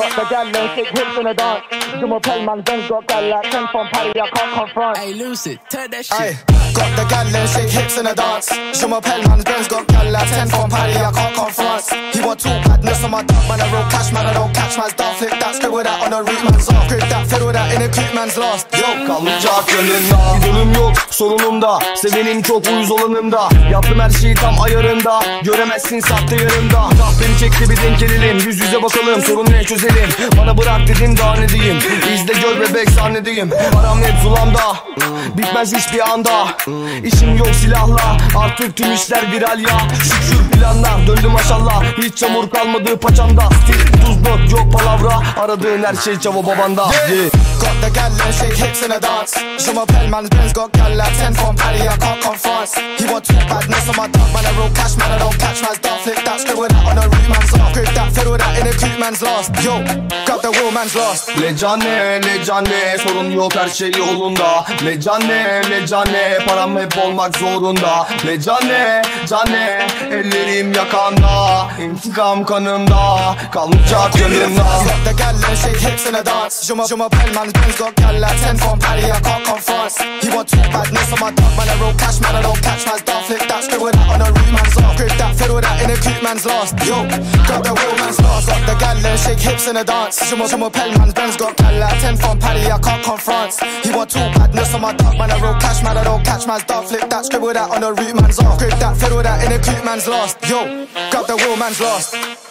Got the gal and shake hips in the dance. Do my pal man, Ben's got gal like 10 from Paris, I can't confront. Hey, Lucid, tell that Aye, shit. got the gal and shake hips in the dance. Je m'appelle man, Ben's got gal like 10 from Paris, I can't confront. Want two badness on my dog, man, I roll cash, man, I don't catch man's dog. Flip that, scribble that on the root man's off. Grip that, fiddle that in a creep man's lost. Yo, Kalmayacak yanında İdolüm yok sorunumda Sevenim çok uyuz olanımda Yaptım her şeyi tam ayarında Göremezsin sahte yarımda Tah beni çekti bir denk gelelim Yüz yüze bakalım sorun ne çözelim. Bana bırak dedim daha ne diyeyim? İzle gör bebek sahnedeyim Param hep zulamda Bitmez hiçbir anda. İşim yok silahla. Artık tüm işler viral ya. Şükür planlar döndü maşallah Hiç çamur kalmadı paçamda Stil tuz not yok palavra. Aradığın her şey çavo babanda. Yeah. Got the gal and shake hips in the dance. Je m'appelle man, Ben's got gal like 10 from Paris, I catch man's dog. Flip that, scribble that on the root man's off. Grip that, fiddle that in a creep man's lost. Yo, got the wheel man's lost. Lecane, lecane sorun yok her şey yolunda Lecane, lecane param hep olmak zorunda Lecane, cane ellerim yakanda İntikam kanımda kalmayacak yanımda Got the gal and shake hips in the dance. Je m'appelle je m'appelle man, Ben's got gal like 10 from Paris, I can't confront. He want two badness on my dog, man, I roll cash, man, I don't catch man's dog. Flip that, scribble that on the root man's off. Grip that, fiddle that in a creep man's lost. Yo, got the wheel man's lost. Got the gal and shake hips in the dance. Je m'appelle je m'appelle man, Ben's got gal like 10 from Paris, I can't confront. He want two badness on my dog, man, I roll cash, man, I don't catch man's dog. Flip that, scribble that on the root man's off. Grip that, fiddle that in a creep man's lost. Yo, got the wheel man's lost.